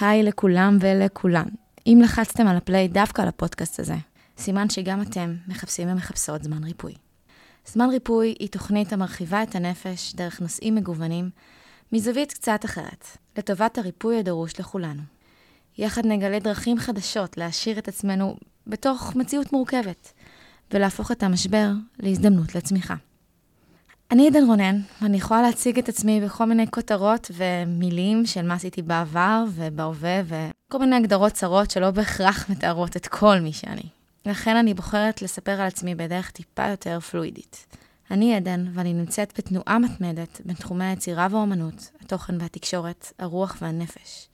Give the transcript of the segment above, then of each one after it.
היי לכולם ולכולן. אם לחצתם על הפליי דווקא על הפודקאסט הזה, סימן שגם אתם מחפשים ומחפשות זמן ריפוי. זמן ריפוי היא תוכנית המרחיבה את הנפש דרך נושאים מגוונים, מזווית קצת אחרת, לטובת הריפוי הדרוש לכולנו. יחד נגלה דרכים חדשות להעשיר את עצמנו בתוך מציאות מורכבת, ולהפוך את המשבר להזדמנות לצמיחה. אני עדן רונן, ואני יכולה להציג את עצמי בכל מיני כותרות ומילים של מה עשיתי בעבר ובהווה, וכל מיני הגדרות צרות שלא בהכרח מתארות את כל מי שאני. לכן אני בוחרת לספר על עצמי בדרך טיפה יותר פלואידית. אני עדן, ואני נמצאת בתנועה מתמדת בין תחומי היצירה והאומנות, התוכן והתקשורת, הרוח והנפש,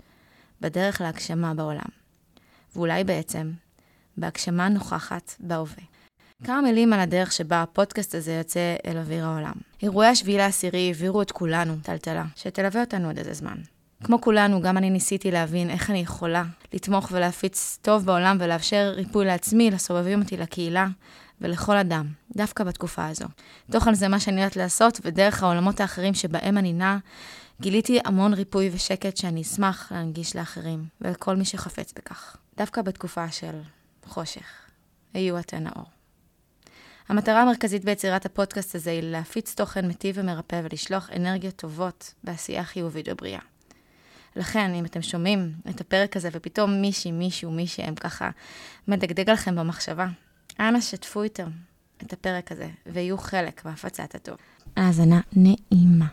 בדרך להגשמה בעולם. ואולי בעצם, בהגשמה נוכחת בהווה. כמה מילים על הדרך שבה הפודקאסט הזה יוצא אל אוויר העולם. אירועי השביעי לעשירי העבירו את כולנו טלטלה, שתלווה אותנו עוד איזה זמן. כמו כולנו, גם אני ניסיתי להבין איך אני יכולה לתמוך ולהפיץ טוב בעולם ולאפשר ריפוי לעצמי, לסובבים אותי, לקהילה ולכל אדם, דווקא בתקופה הזו. תוכן זה מה שאני יודעת לעשות, ודרך העולמות האחרים שבהם אני נעה, גיליתי המון ריפוי ושקט שאני אשמח להנגיש לאחרים, ולכל מי שחפץ בכך. דווקא בתקופה של חושך. היו אתן האור. המטרה המרכזית ביצירת הפודקאסט הזה היא להפיץ תוכן מיטיב ומרפא ולשלוח אנרגיות טובות בעשייה חיובית ובריאה. לכן, אם אתם שומעים את הפרק הזה ופתאום מישהי, מישהו, מישהי, הם ככה מדגדג עליכם במחשבה, אנא שתפו איתם את הפרק הזה ויהיו חלק בהפצת הטוב. האזנה נעימה.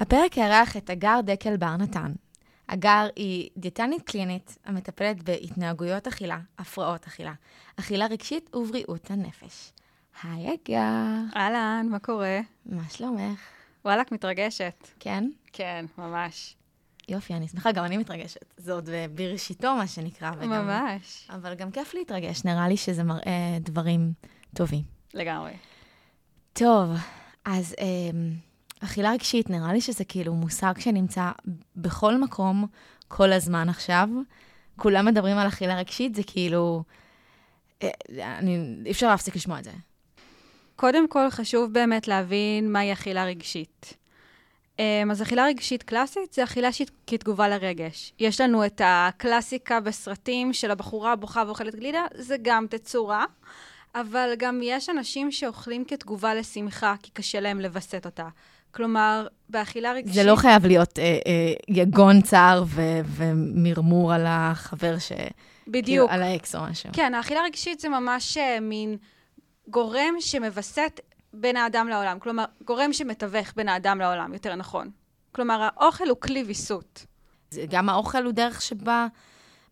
הפרק יארח את אגר דקל בר נתן. אגר היא דיאטנית קלינית המטפלת בהתנהגויות אכילה, הפרעות אכילה, אכילה רגשית ובריאות הנפש. היי אגר. אהלן, מה קורה? מה שלומך? וואלכ, מתרגשת. כן? כן, ממש. יופי, אני שמחה, גם אני מתרגשת. זה עוד בראשיתו, מה שנקרא. וגם, ממש. אבל גם כיף להתרגש, נראה לי שזה מראה דברים טובים. לגמרי. טוב, אז... אה, אכילה רגשית, נראה לי שזה כאילו מושג שנמצא בכל מקום כל הזמן עכשיו. כולם מדברים על אכילה רגשית, זה כאילו... אה, אני, אי אפשר להפסיק לשמוע את זה. קודם כל, חשוב באמת להבין מהי אכילה רגשית. אמ, אז אכילה רגשית קלאסית זה אכילה שהיא כתגובה לרגש. יש לנו את הקלאסיקה בסרטים של הבחורה בוכה ואוכלת גלידה, זה גם תצורה, אבל גם יש אנשים שאוכלים כתגובה לשמחה, כי קשה להם לווסת אותה. כלומר, באכילה רגשית... זה לא חייב להיות אה, אה, יגון צער ו- ומרמור על החבר ש... בדיוק. כאילו, על האקס או משהו. כן, האכילה רגשית זה ממש אה, מין גורם שמווסת בין האדם לעולם. כלומר, גורם שמתווך בין האדם לעולם, יותר נכון. כלומר, האוכל הוא כלי ויסות. גם האוכל הוא דרך שבה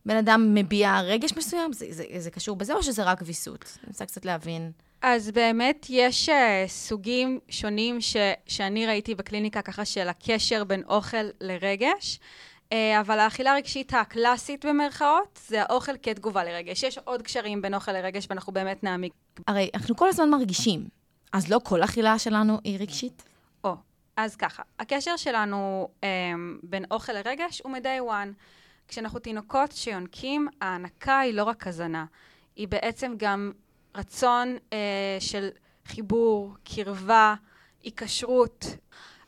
בן אדם מביע רגש מסוים? זה, זה, זה קשור בזה או שזה רק ויסות? אני רוצה קצת להבין. אז באמת יש uh, סוגים שונים ש, שאני ראיתי בקליניקה ככה של הקשר בין אוכל לרגש, uh, אבל האכילה הרגשית הקלאסית במרכאות, זה האוכל כתגובה לרגש. יש עוד קשרים בין אוכל לרגש ואנחנו באמת נעמיק. הרי אנחנו כל הזמן מרגישים, אז לא כל אכילה שלנו היא רגשית? או, אז ככה, הקשר שלנו um, בין אוכל לרגש הוא מ-day one. כשאנחנו תינוקות שיונקים, ההנקה היא לא רק הזנה, היא בעצם גם רצון אה, של חיבור, קרבה, היקשרות.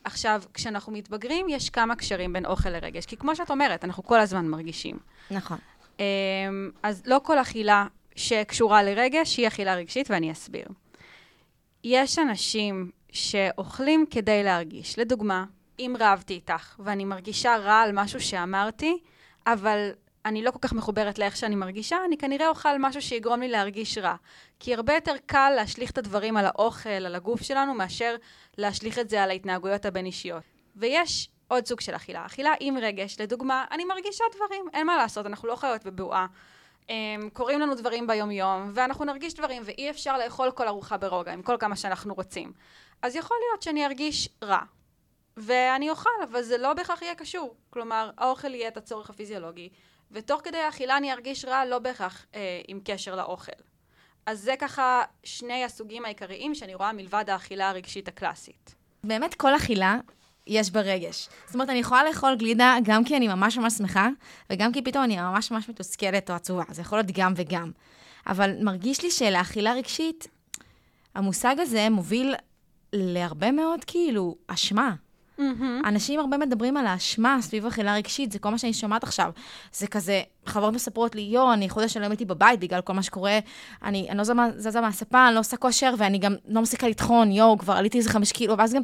עכשיו, כשאנחנו מתבגרים, יש כמה קשרים בין אוכל לרגש, כי כמו שאת אומרת, אנחנו כל הזמן מרגישים. נכון. אה, אז לא כל אכילה שקשורה לרגש היא אכילה רגשית, ואני אסביר. יש אנשים שאוכלים כדי להרגיש. לדוגמה, אם רבתי איתך ואני מרגישה רע על משהו שאמרתי, אבל אני לא כל כך מחוברת לאיך שאני מרגישה, אני כנראה אוכל משהו שיגרום לי להרגיש רע. כי הרבה יותר קל להשליך את הדברים על האוכל, על הגוף שלנו, מאשר להשליך את זה על ההתנהגויות הבין-אישיות. ויש עוד סוג של אכילה. אכילה עם רגש, לדוגמה, אני מרגישה דברים, אין מה לעשות, אנחנו לא חיות בבועה. Um, קורים לנו דברים ביום-יום, ואנחנו נרגיש דברים, ואי אפשר לאכול כל ארוחה ברוגע, עם כל כמה שאנחנו רוצים. אז יכול להיות שאני ארגיש רע, ואני אוכל, אבל זה לא בהכרח יהיה קשור. כלומר, האוכל יהיה את הצורך הפיזיולוגי, ותוך כדי האכילה אני ארגיש רע לא בהכרח אה, עם קשר לאוכל. אז זה ככה שני הסוגים העיקריים שאני רואה מלבד האכילה הרגשית הקלאסית. באמת כל אכילה יש בה רגש. זאת אומרת, אני יכולה לאכול גלידה גם כי אני ממש ממש שמחה, וגם כי פתאום אני ממש ממש מתוסכלת או עצובה. זה יכול להיות גם וגם. אבל מרגיש לי שלאכילה רגשית, המושג הזה מוביל להרבה מאוד כאילו אשמה. מהמם. אנשים הרבה מדברים על האשמה סביב אכילה רגשית, זה כל מה שאני שומעת עכשיו. זה כזה, חברות מספרות לי, יו, אני חודש שלם הייתי בבית בגלל כל מה שקורה, אני, אני לא זזה, מהספה, אני לא עושה כושר, ואני גם לא מפסיקה לטחון, יו, כבר עליתי איזה חמש קילו, ואז גם,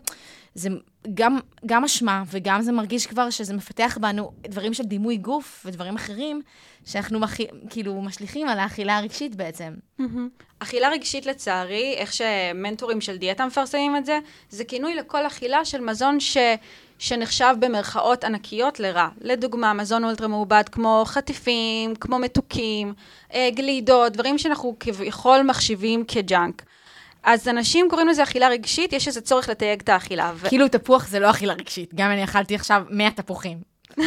זה גם, גם אשמה, וגם זה מרגיש כבר שזה מפתח בנו דברים של דימוי גוף ודברים אחרים, שאנחנו מח... כאילו משליכים על האכילה הרגשית בעצם. מהמם. אכילה רגשית לצערי, איך שמנטורים של דיאטה מפרסמים את זה, זה כינוי לכל אכילה של מזון ש... שנחשב במרכאות ענקיות לרע. לדוגמה, מזון אולטרה מעובד כמו חטיפים, כמו מתוקים, אה, גלידות, דברים שאנחנו כביכול מחשיבים כג'אנק. אז אנשים קוראים לזה אכילה רגשית, יש איזה צורך לתייג את האכילה. ו... כאילו תפוח זה לא אכילה רגשית, גם אני אכלתי עכשיו 100 תפוחים.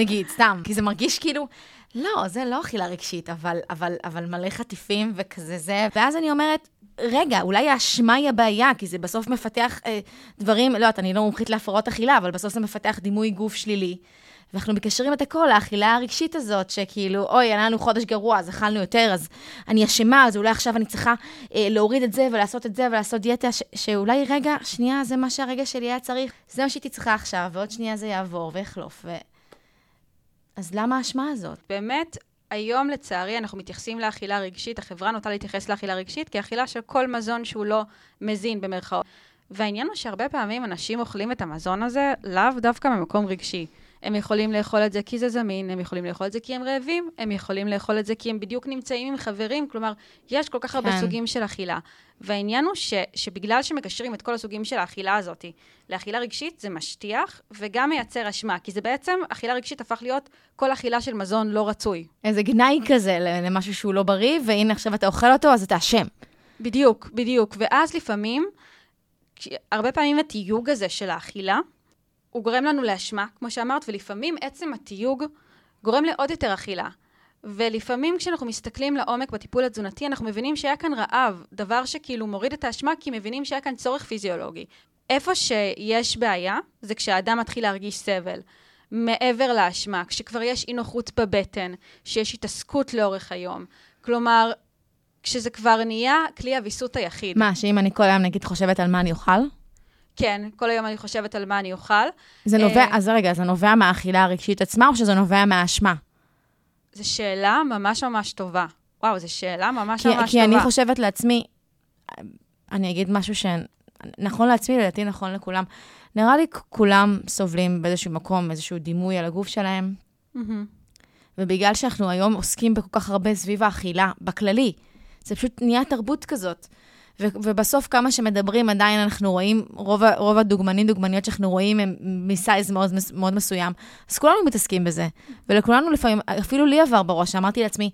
נגיד, סתם, כי זה מרגיש כאילו, לא, זה לא אכילה רגשית, אבל, אבל, אבל מלא חטיפים וכזה זה. ואז אני אומרת, רגע, אולי האשמה היא הבעיה, כי זה בסוף מפתח אה, דברים, לא יודעת, אני לא מומחית להפרעות אכילה, אבל בסוף זה מפתח דימוי גוף שלילי. ואנחנו מקשרים את הכל לאכילה הרגשית הזאת, שכאילו, אוי, היה לנו חודש גרוע, אז אכלנו יותר, אז אני אשמה, אז אולי עכשיו אני צריכה אה, להוריד את זה ולעשות את זה ולעשות דיאטה, ש- שאולי רגע, שנייה, זה מה שהרגע שלי היה צריך, זה מה שהייתי צריכה עכשיו, ועוד שנייה זה יעבור ויחלוף. ו... אז למה האשמה הזאת? באמת, היום לצערי אנחנו מתייחסים לאכילה רגשית, החברה נוטה להתייחס לאכילה רגשית כאכילה של כל מזון שהוא לא מזין במרכאות. והעניין הוא שהרבה פעמים אנשים אוכלים את המזון הזה לאו דווקא ממקום רגשי. הם יכולים לאכול את זה כי זה זמין, הם יכולים לאכול את זה כי הם רעבים, הם יכולים לאכול את זה כי הם בדיוק נמצאים עם חברים, כלומר, יש כל כך הרבה כן. סוגים של אכילה. והעניין הוא ש, שבגלל שמקשרים את כל הסוגים של האכילה הזאת לאכילה רגשית, זה משטיח וגם מייצר אשמה, כי זה בעצם, אכילה רגשית הפך להיות כל אכילה של מזון לא רצוי. איזה גנאי כזה למשהו שהוא לא בריא, והנה עכשיו אתה אוכל אותו, אז אתה אשם. בדיוק, בדיוק. ואז לפעמים, הרבה פעמים התיוג הזה של האכילה, הוא גורם לנו לאשמה, כמו שאמרת, ולפעמים עצם התיוג גורם לעוד יותר אכילה. ולפעמים כשאנחנו מסתכלים לעומק בטיפול התזונתי, אנחנו מבינים שהיה כאן רעב, דבר שכאילו מוריד את האשמה, כי מבינים שהיה כאן צורך פיזיולוגי. איפה שיש בעיה, זה כשהאדם מתחיל להרגיש סבל. מעבר לאשמה, כשכבר יש אי נוחות בבטן, שיש התעסקות לאורך היום. כלומר, כשזה כבר נהיה כלי הוויסות היחיד. מה, שאם אני כל היום נגיד חושבת על מה אני אוכל? כן, כל היום אני חושבת על מה אני אוכל. זה נובע, אה, אז רגע, זה נובע מהאכילה הרגשית עצמה, או שזה נובע מהאשמה? זו שאלה ממש ממש טובה. וואו, זו שאלה ממש כי, ממש כי טובה. אני חושבת לעצמי, אני אגיד משהו שנכון לעצמי, לדעתי נכון לכולם. נראה לי כולם סובלים באיזשהו מקום, איזשהו דימוי על הגוף שלהם. ובגלל שאנחנו היום עוסקים בכל כך הרבה סביב האכילה, בכללי, זה פשוט נהיה תרבות כזאת. ו- ובסוף כמה שמדברים, עדיין אנחנו רואים, רוב, רוב הדוגמנים, דוגמניות שאנחנו רואים הם מסייז מאוד, מאוד מסוים. אז כולנו מתעסקים בזה. ולכולנו לפעמים, אפילו לי עבר בראש, אמרתי לעצמי,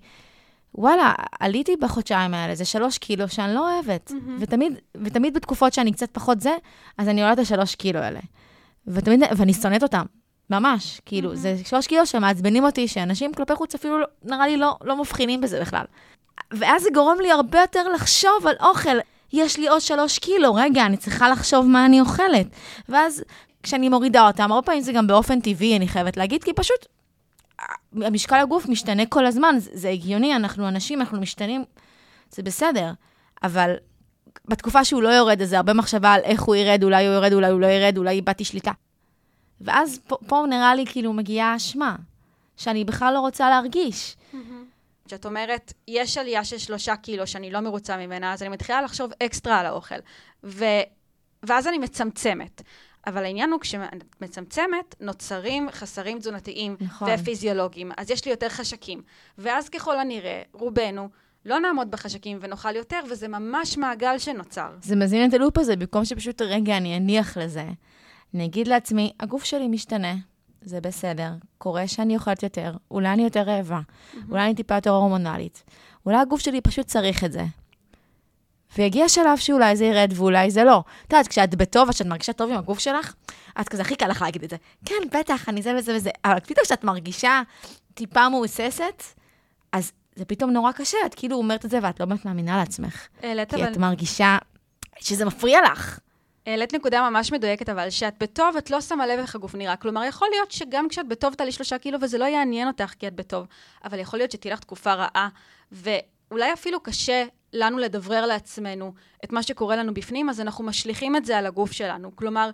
וואלה, עליתי בחודשיים האלה, זה שלוש קילו שאני לא אוהבת. מהמם. ותמיד, ותמיד בתקופות שאני קצת פחות זה, אז אני עולה את השלוש קילו האלה. ותמיד, ואני שונאת אותם, ממש. כאילו, זה שלוש קילו שמעצבנים אותי, שאנשים כלפי חוץ אפילו, לא- נראה לי, לא, לא מבחינים בזה בכלל. ואז זה גורם לי הרבה יותר לחשוב על אוכל. יש לי עוד שלוש קילו, רגע, אני צריכה לחשוב מה אני אוכלת. ואז כשאני מורידה אותם, הרבה פעמים זה גם באופן טבעי, אני חייבת להגיד, כי פשוט המשקל הגוף משתנה כל הזמן, זה, זה הגיוני, אנחנו אנשים, אנחנו משתנים, זה בסדר. אבל בתקופה שהוא לא יורד, אז זה הרבה מחשבה על איך הוא ירד, אולי הוא יורד, אולי הוא לא ירד, אולי איבדתי שליטה. ואז פה, פה נראה לי כאילו מגיעה האשמה, שאני בכלל לא רוצה להרגיש. כשאת אומרת, יש עלייה של שלושה קילו שאני לא מרוצה ממנה, אז אני מתחילה לחשוב אקסטרה על האוכל. ו... ואז אני מצמצמת. אבל העניין הוא, כשאת מצמצמת, נוצרים חסרים תזונתיים נכון. ופיזיולוגיים. אז יש לי יותר חשקים. ואז ככל הנראה, רובנו, לא נעמוד בחשקים ונאכל יותר, וזה ממש מעגל שנוצר. זה מזין את הלופ הזה, במקום שפשוט רגע אני אניח לזה. אני אגיד לעצמי, הגוף שלי משתנה, זה בסדר, קורה שאני אוכלת יותר, אולי אני יותר רעבה, אולי אני טיפה יותר הורמונלית, אולי הגוף שלי פשוט צריך את זה. ויגיע שלב שאולי זה ירד ואולי זה לא. את יודעת, כשאת בטוב, כשאת מרגישה טוב עם הגוף שלך, את כזה הכי קל לך להגיד את זה. כן, בטח, אני זה וזה וזה. אבל פתאום כשאת מרגישה טיפה מהוססת, אז זה פתאום נורא קשה, את כאילו אומרת את זה ואת לא באמת מאמינה לעצמך. העלית כי אבל, את מרגישה שזה מפריע לך. העלית נקודה ממש מדויקת, אבל שאת בטוב, את לא שמה לב איך הגוף נראה. כלומר, יכול להיות שגם כשאת בטוב תעלי שלושה קילו וזה לא יעניין אותך כי את בטוב, אבל יכול להיות שתהיה לך תקופה רעה, ואולי אפילו קשה לנו לדברר לעצמנו את מה שקורה לנו בפנים, אז אנחנו משליכים את זה על הגוף שלנו. כלומר,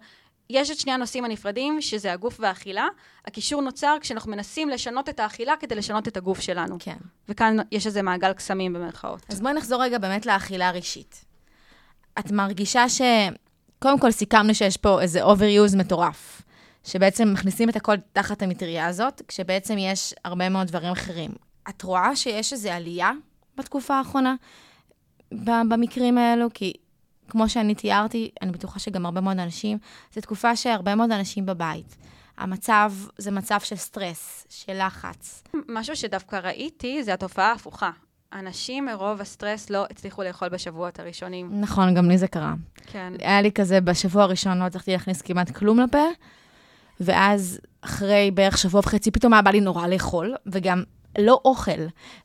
יש את שני הנושאים הנפרדים, שזה הגוף והאכילה. הקישור נוצר כשאנחנו מנסים לשנות את האכילה כדי לשנות את הגוף שלנו. כן. וכאן יש איזה מעגל קסמים במרכאות. אז בואי נחזור רגע באמת לאכילה הרגשית. את מרגישה ש... קודם כל סיכמנו שיש פה איזה overuse מטורף, שבעצם מכניסים את הכל תחת המטריה הזאת, כשבעצם יש הרבה מאוד דברים אחרים. את רואה שיש איזו עלייה בתקופה האחרונה במקרים האלו? כי כמו שאני תיארתי, אני בטוחה שגם הרבה מאוד אנשים, זו תקופה שהרבה מאוד אנשים בבית. המצב זה מצב של סטרס, של לחץ. משהו שדווקא ראיתי זה התופעה ההפוכה. אנשים מרוב הסטרס לא הצליחו לאכול בשבועות הראשונים. נכון, גם לי זה קרה. כן. היה לי כזה, בשבוע הראשון לא הצלחתי להכניס כמעט כלום לפה, ואז אחרי בערך שבוע וחצי, פתאום היה בא לי נורא לאכול, וגם לא אוכל.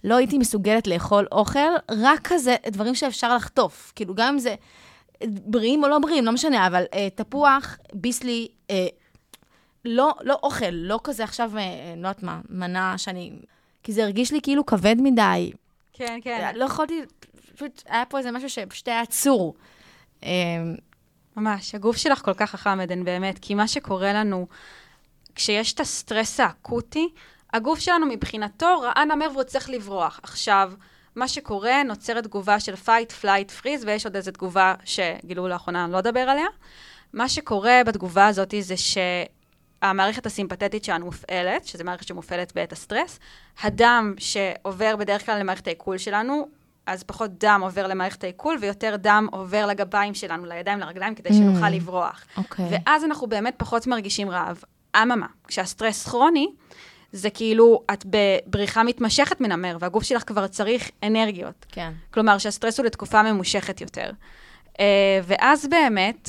לא הייתי מסוגלת לאכול אוכל, רק כזה דברים שאפשר לחטוף. כאילו, גם אם זה בריאים או לא בריאים, לא משנה, אבל אה, תפוח, ביסלי, אה, לא, לא אוכל, לא כזה עכשיו, אה, לא יודעת מה, מנה שאני... כי זה הרגיש לי כאילו כבד מדי. כן, כן. לא יכולתי, פשוט היה פה איזה משהו שפשוט היה עצור. אה, ממש, הגוף שלך כל כך חכם, עדן, באמת, כי מה שקורה לנו, כשיש את הסטרס האקוטי, הגוף שלנו מבחינתו ראה נמר והוא צריך לברוח. עכשיו, מה שקורה, נוצרת תגובה של fight, flight, freeze, ויש עוד איזו תגובה שגילו לאחרונה, אני לא אדבר עליה. מה שקורה בתגובה הזאת זה שהמערכת הסימפתטית שלנו מופעלת, שזו מערכת שמופעלת בעת הסטרס. הדם שעובר בדרך כלל למערכת העיכול שלנו, אז פחות דם עובר למערכת העיכול, ויותר דם עובר לגביים שלנו, לידיים, לרגליים, כדי שנוכל Mm. לברוח. אוקיי. ואז אנחנו באמת פחות מרגישים רעב. אממה, כשהסטרס כרוני, זה כאילו את בבריחה מתמשכת מנמר, והגוף שלך כבר צריך אנרגיות. כן. כלומר, שהסטרס הוא לתקופה ממושכת יותר. אה, ואז באמת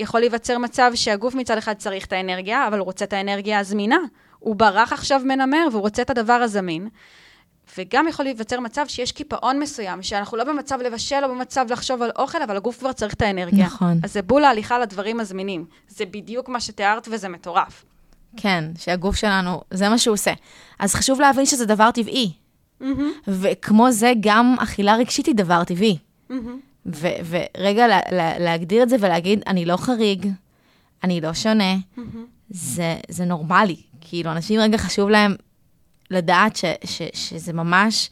יכול להיווצר מצב שהגוף מצד אחד צריך את האנרגיה, אבל הוא רוצה את האנרגיה הזמינה. הוא ברח עכשיו מנמר והוא רוצה את הדבר הזמין. וגם יכול להיווצר מצב שיש קיפאון מסוים, שאנחנו לא במצב לבשל, לא במצב לחשוב על אוכל, אבל הגוף כבר צריך את האנרגיה. נכון. אז זה בול ההליכה לדברים הזמינים. זה בדיוק מה שתיארת וזה מטורף. כן, שהגוף שלנו, זה מה שהוא עושה. אז חשוב להבין שזה דבר טבעי. וכמו זה, גם אכילה רגשית היא דבר טבעי. ו- ורגע לה- לה- להגדיר את זה ולהגיד, אני לא חריג, אני לא שונה, זה, זה נורמלי. כאילו, אנשים רגע חשוב להם לדעת ש- ש- שזה ממש...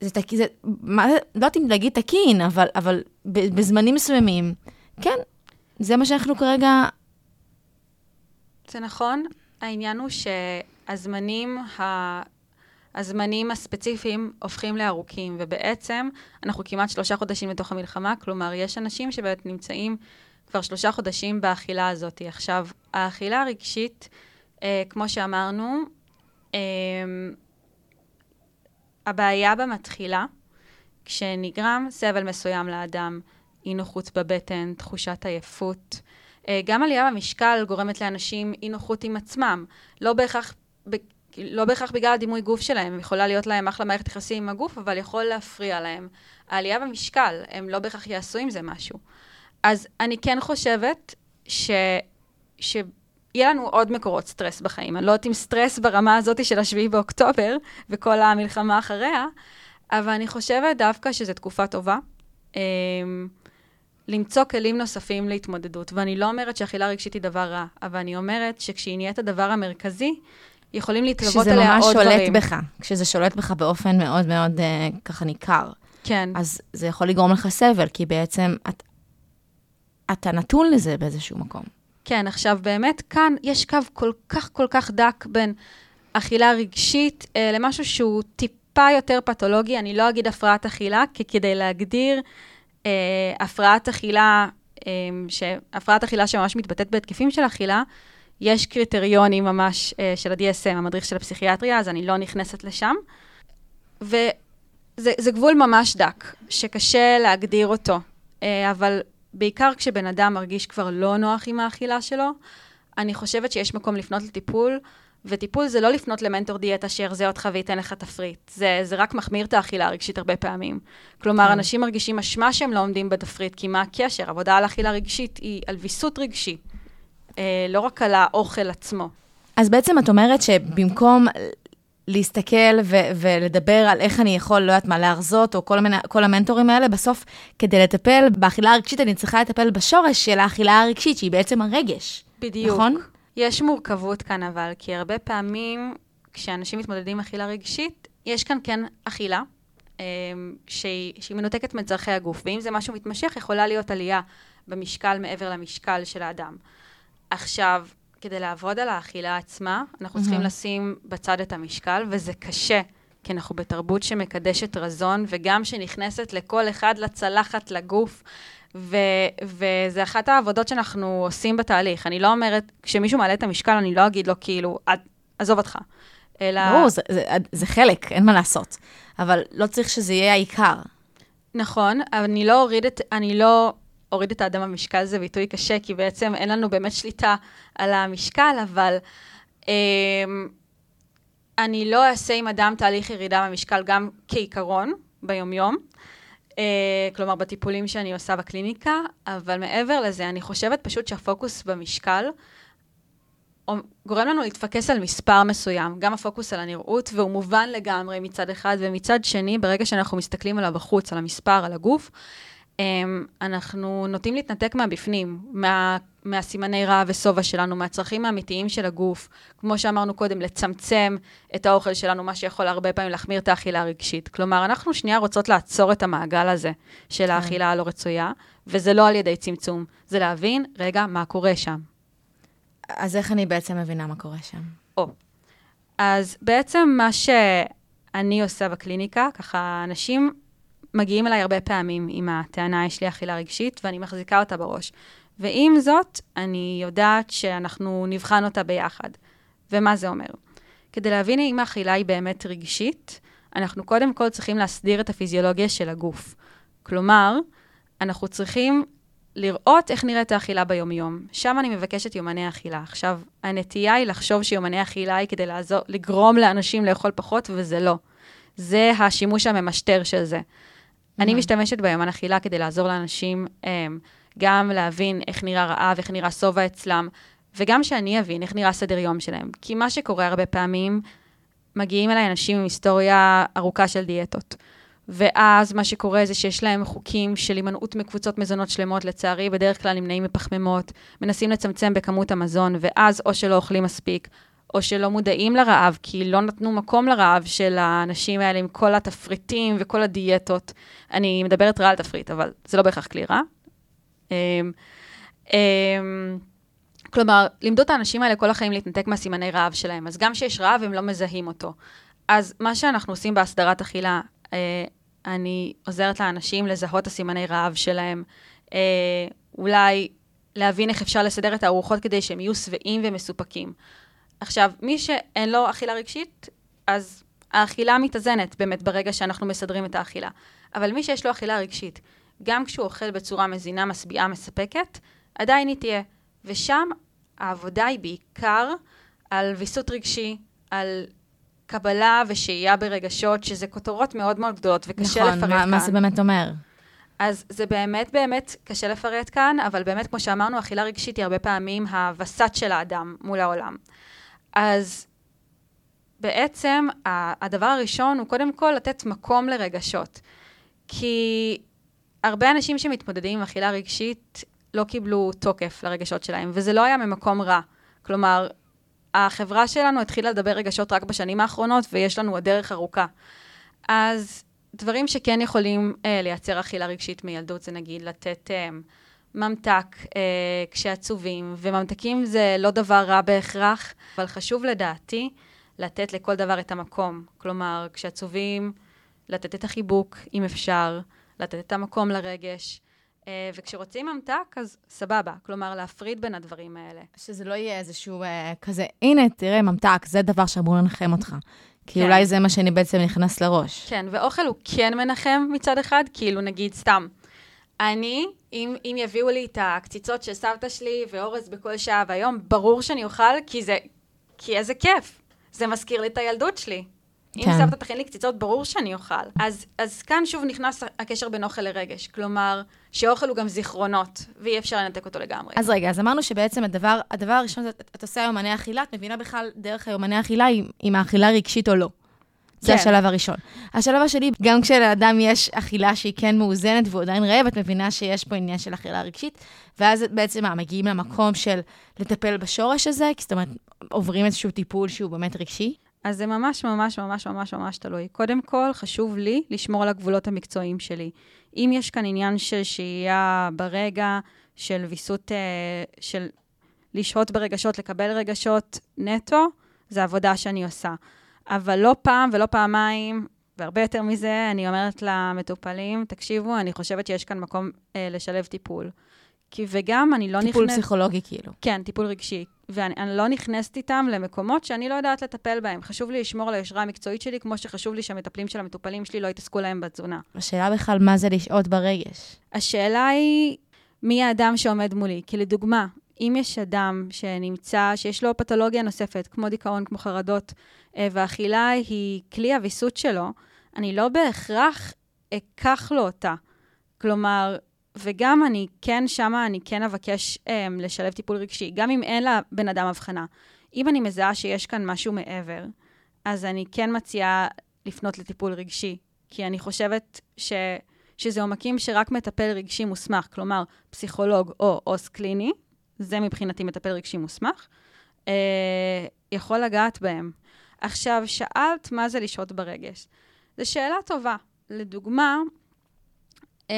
זה תקין, זה, מה, לא יודעת אם להגיד תקין, אבל, אבל בזמנים מסוימים, כן, זה מה שאנחנו כרגע זה נכון. העניין הוא שהזמנים, ה... הזמנים הספציפיים הופכים לארוכים, ובעצם אנחנו כמעט שלושה חודשים לתוך המלחמה, כלומר, יש אנשים שבאמת נמצאים כבר שלושה חודשים באכילה הזאת. עכשיו, האכילה הרגשית, אה, כמו שאמרנו, אה, הבעיה בה מתחילה כשנגרם סבל מסוים לאדם, אי נוחות בבטן, תחושת עייפות. אה, גם עלייה במשקל גורמת לאנשים אי נוחות עם עצמם. לא בהכרח, ב, לא בהכרח בגלל הדימוי גוף שלהם, יכולה להיות להם אחלה מערכת יחסים עם הגוף, אבל יכול להפריע להם. העלייה במשקל, הם לא בהכרח יעשו עם זה משהו. אז אני כן חושבת ש... ש... יהיה לנו עוד מקורות סטרס בחיים. אני לא יודעת אם סטרס ברמה הזאת של השביעי באוקטובר וכל המלחמה אחריה, אבל אני חושבת דווקא שזו תקופה טובה. אמ, למצוא כלים נוספים להתמודדות. ואני לא אומרת שאכילה רגשית היא דבר רע, אבל אני אומרת שכשהיא נהיית הדבר המרכזי, יכולים להתלוות כשזה עליה ממש עוד שולט דברים. בך, כשזה שולט בך באופן מאוד מאוד אה, ככה ניכר. כן. אז זה יכול לגרום לך סבל, כי בעצם את, אתה נתון לזה באיזשהו מקום. כן, עכשיו באמת כאן יש קו כל כך כל כך דק בין אכילה רגשית אה, למשהו שהוא טיפה יותר פתולוגי. אני לא אגיד הפרעת אכילה, כי כדי להגדיר אה, הפרעת אכילה, אה, הפרעת אכילה שממש מתבטאת בהתקפים של אכילה, יש קריטריונים ממש אה, של ה-DSM, המדריך של הפסיכיאטריה, אז אני לא נכנסת לשם. וזה זה גבול ממש דק, שקשה להגדיר אותו. אה, אבל בעיקר כשבן אדם מרגיש כבר לא נוח עם האכילה שלו, אני חושבת שיש מקום לפנות לטיפול, וטיפול זה לא לפנות למנטור דיאטה שירזה אותך וייתן לך תפריט. זה, זה רק מחמיר את האכילה הרגשית הרבה פעמים. כלומר, כן. אנשים מרגישים אשמה שהם לא עומדים בתפריט, כי מה הקשר? עבודה על אכילה רגשית היא על ויסות רגשי, אה, לא רק על האוכל עצמו. אז בעצם את אומרת שבמקום להסתכל ו- ולדבר על איך אני יכול, לא יודעת מה, להרזות, או כל, המנ... כל המנטורים האלה, בסוף, כדי לטפל באכילה הרגשית, אני צריכה לטפל בשורש של האכילה הרגשית, שהיא בעצם הרגש. בדיוק. נכון? יש מורכבות כאן אבל, כי הרבה פעמים כשאנשים מתמודדים עם אכילה רגשית, יש כאן כן אכילה, אה, שהיא, שהיא מנותקת מצרכי הגוף, ואם זה משהו מתמשך, יכולה להיות עלייה במשקל מעבר למשקל של האדם. עכשיו, כדי לעבוד על האכילה עצמה, אנחנו צריכים מהמם. לשים בצד את המשקל, וזה קשה, כי אנחנו בתרבות שמקדשת רזון, וגם שנכנסת לכל אחד לצלחת, לגוף, ו- וזה אחת העבודות שאנחנו עושים בתהליך. אני לא אומרת, כשמישהו מעלה את המשקל, אני לא אגיד לו כאילו, "עד- עזוב אותך. אלא... ברור, זה, זה, זה חלק, אין מה לעשות. אבל לא צריך שזה יהיה העיקר. נכון, אבל אני לא אוריד את, אני לא אוריד את האדם במשקל, זה ביטוי קשה, כי בעצם אין לנו באמת שליטה על המשקל, אבל אמ, אני לא אעשה עם אדם תהליך ירידה במשקל גם כעיקרון, ביומיום. אה, כלומר, בטיפולים שאני עושה בקליניקה, אבל מעבר לזה, אני חושבת פשוט שהפוקוס במשקל גורם לנו להתפקס על מספר מסוים, גם הפוקוס על הנראות, והוא מובן לגמרי מצד אחד, ומצד שני, ברגע שאנחנו מסתכלים עליו בחוץ, על המספר, על הגוף, אמ, אנחנו נוטים להתנתק מהבפנים, מה, מהסימני רעב ושובע שלנו, מהצרכים האמיתיים של הגוף. כמו שאמרנו קודם, לצמצם את האוכל שלנו, מה שיכול הרבה פעמים להחמיר את האכילה הרגשית. כלומר, אנחנו שנייה רוצות לעצור את המעגל הזה של האכילה הלא רצויה, וזה לא על ידי צמצום, זה להבין, רגע, מה קורה שם. אז איך אני בעצם מבינה מה קורה שם? או. אז בעצם מה שאני עושה בקליניקה, ככה אנשים מגיעים אליי הרבה פעמים עם הטענה, יש לי אכילה רגשית, ואני מחזיקה אותה בראש. ועם זאת, אני יודעת שאנחנו נבחן אותה ביחד. ומה זה אומר? כדי להבין אם האכילה היא באמת רגשית, אנחנו קודם כל צריכים להסדיר את הפיזיולוגיה של הגוף. כלומר, אנחנו צריכים לראות איך נראית האכילה ביומיום. שם אני מבקשת יומני אכילה. עכשיו, הנטייה היא לחשוב שיומני אכילה היא כדי לעזור, לגרום לאנשים לאכול פחות, וזה לא. זה השימוש הממשטר של זה. אני משתמשת ביומן אכילה כדי לעזור לאנשים um, גם להבין איך נראה רעב, איך נראה שובע אצלם, וגם שאני אבין איך נראה סדר יום שלהם. כי מה שקורה הרבה פעמים, מגיעים אליי אנשים עם היסטוריה ארוכה של דיאטות. ואז מה שקורה זה שיש להם חוקים של הימנעות מקבוצות מזונות שלמות, לצערי, בדרך כלל נמנעים מפחמימות, מנסים לצמצם בכמות המזון, ואז או שלא אוכלים מספיק, או שלא מודעים לרעב, כי לא נתנו מקום לרעב של האנשים האלה עם כל התפריטים וכל הדיאטות. אני מדברת רע על תפריט, אבל זה לא בהכרח כלי רע. אמ, אמ, כלומר, לימדו את האנשים האלה כל החיים להתנתק מהסימני רעב שלהם, אז גם כשיש רעב הם לא מזהים אותו. אז מה שאנחנו עושים בהסדרת אכילה, אה, אני עוזרת לאנשים לזהות את הסימני רעב שלהם, אה, אולי להבין איך אפשר לסדר את הארוחות כדי שהם יהיו שבעים ומסופקים. עכשיו, מי שאין לו אכילה רגשית, אז האכילה מתאזנת באמת ברגע שאנחנו מסדרים את האכילה. אבל מי שיש לו אכילה רגשית, גם כשהוא אוכל בצורה מזינה, משביעה, מספקת, עדיין היא תהיה. ושם העבודה היא בעיקר על ויסות רגשי, על קבלה ושהייה ברגשות, שזה כותרות מאוד מאוד גדולות, וקשה נכון, לפרט מה, כאן. מה זה באמת אומר? אז זה באמת באמת קשה לפרט כאן, אבל באמת, כמו שאמרנו, אכילה רגשית היא הרבה פעמים הווסת של האדם מול העולם. אז בעצם הדבר הראשון הוא קודם כל לתת מקום לרגשות. כי הרבה אנשים שמתמודדים עם אכילה רגשית לא קיבלו תוקף לרגשות שלהם, וזה לא היה ממקום רע. כלומר, החברה שלנו התחילה לדבר רגשות רק בשנים האחרונות, ויש לנו עוד דרך ארוכה. אז דברים שכן יכולים אה, לייצר אכילה רגשית מילדות, זה נגיד לתת אה, ממתק אה, כשעצובים, וממתקים זה לא דבר רע בהכרח, אבל חשוב לדעתי לתת לכל דבר את המקום. כלומר, כשעצובים, לתת את החיבוק, אם אפשר, לתת את המקום לרגש. אה, וכשרוצים ממתק, אז סבבה. כלומר, להפריד בין הדברים האלה. שזה לא יהיה איזשהו אה, כזה, הנה, תראה, ממתק, זה דבר שאמור לנחם אותך. כי כן. אולי זה מה שאני בעצם נכנס לראש. כן, ואוכל הוא כן מנחם מצד אחד, כאילו נגיד סתם. אני, אם, אם יביאו לי את הקציצות של סבתא שלי ואורז בכל שעה והיום, ברור שאני אוכל, כי זה, כי איזה כיף. זה מזכיר לי את הילדות שלי. אם כן. סבתא תכין לי קציצות, ברור שאני אוכל. אז, אז כאן שוב נכנס הקשר בין אוכל לרגש. כלומר, שאוכל הוא גם זיכרונות, ואי אפשר לנתק אותו לגמרי. אז רגע, אז אמרנו שבעצם הדבר, הדבר הראשון, את, את עושה יומני אכילה, את מבינה בכלל דרך היומני אכילה אם, אם האכילה רגשית או לא. זה כן. השלב הראשון. השלב השני, גם כשלאדם יש אכילה שהיא כן מאוזנת והוא עדיין רעב, את מבינה שיש פה עניין של אכילה רגשית, ואז בעצם מה, מגיעים למקום של לטפל בשורש הזה, כי זאת אומרת, עוברים איזשהו טיפול שהוא באמת רגשי. אז זה ממש ממש ממש ממש ממש תלוי. קודם כל, חשוב לי לשמור על הגבולות המקצועיים שלי. אם יש כאן עניין של שהייה ברגע, של ויסות, אה, של לשהות ברגשות, לקבל רגשות נטו, זה עבודה שאני עושה. אבל לא פעם ולא פעמיים, והרבה יותר מזה, אני אומרת למטופלים, תקשיבו, אני חושבת שיש כאן מקום אה, לשלב טיפול. כי וגם אני לא נכנסת... טיפול פסיכולוגי כאילו. כן, טיפול רגשי. ואני אני לא נכנסת איתם למקומות שאני לא יודעת לטפל בהם. חשוב לי לשמור על היושרה המקצועית שלי, כמו שחשוב לי שהמטפלים של המטופלים שלי לא יתעסקו להם בתזונה. השאלה בכלל, מה זה לשהות ברגש? השאלה היא, מי האדם שעומד מולי? כי לדוגמה, אם יש אדם שנמצא, שיש לו פתולוגיה נוספת, כמו דיכאון, כמו חרדות, אה, והאכילה היא כלי הוויסות שלו, אני לא בהכרח אקח לו אותה. כלומר, וגם אני כן שמה, אני כן אבקש אה, לשלב טיפול רגשי, גם אם אין לבן אדם הבחנה. אם אני מזהה שיש כאן משהו מעבר, אז אני כן מציעה לפנות לטיפול רגשי, כי אני חושבת ש... שזה עומקים שרק מטפל רגשי מוסמך, כלומר, פסיכולוג או עו"ס קליני, זה מבחינתי מטפל רגשי מוסמך, אה, יכול לגעת בהם. עכשיו, שאלת מה זה לשהות ברגש. זו שאלה טובה. לדוגמה, אה,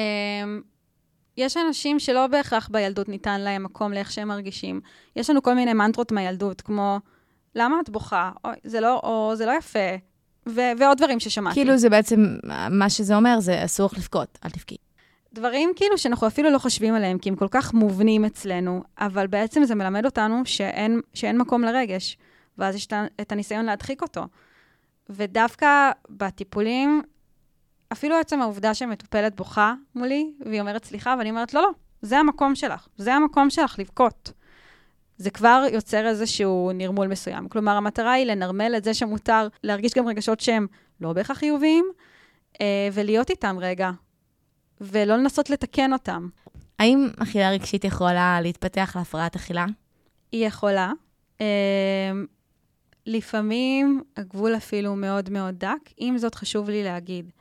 יש אנשים שלא בהכרח בילדות ניתן להם מקום לאיך שהם מרגישים. יש לנו כל מיני מנטרות מהילדות, כמו, למה את בוכה? או זה לא, או זה לא יפה. ו- ועוד דברים ששמעתי. כאילו זה בעצם, מה שזה אומר, זה אסור לבכות, אל תבכי. דברים כאילו שאנחנו אפילו לא חושבים עליהם, כי הם כל כך מובנים אצלנו, אבל בעצם זה מלמד אותנו שאין, שאין מקום לרגש, ואז יש את הניסיון להדחיק אותו. ודווקא בטיפולים, אפילו עצם העובדה שמטופלת בוכה מולי, והיא אומרת סליחה, ואני אומרת, לא, לא, זה המקום שלך, זה המקום שלך לבכות. זה כבר יוצר איזשהו נרמול מסוים. כלומר, המטרה היא לנרמל את זה שמותר להרגיש גם רגשות שהם לא בהכרח חיוביים, אה, ולהיות איתם רגע, ולא לנסות לתקן אותם. האם אכילה רגשית יכולה להתפתח להפרעת אכילה? היא יכולה. אה, לפעמים הגבול אפילו מאוד מאוד דק. עם זאת, חשוב לי להגיד,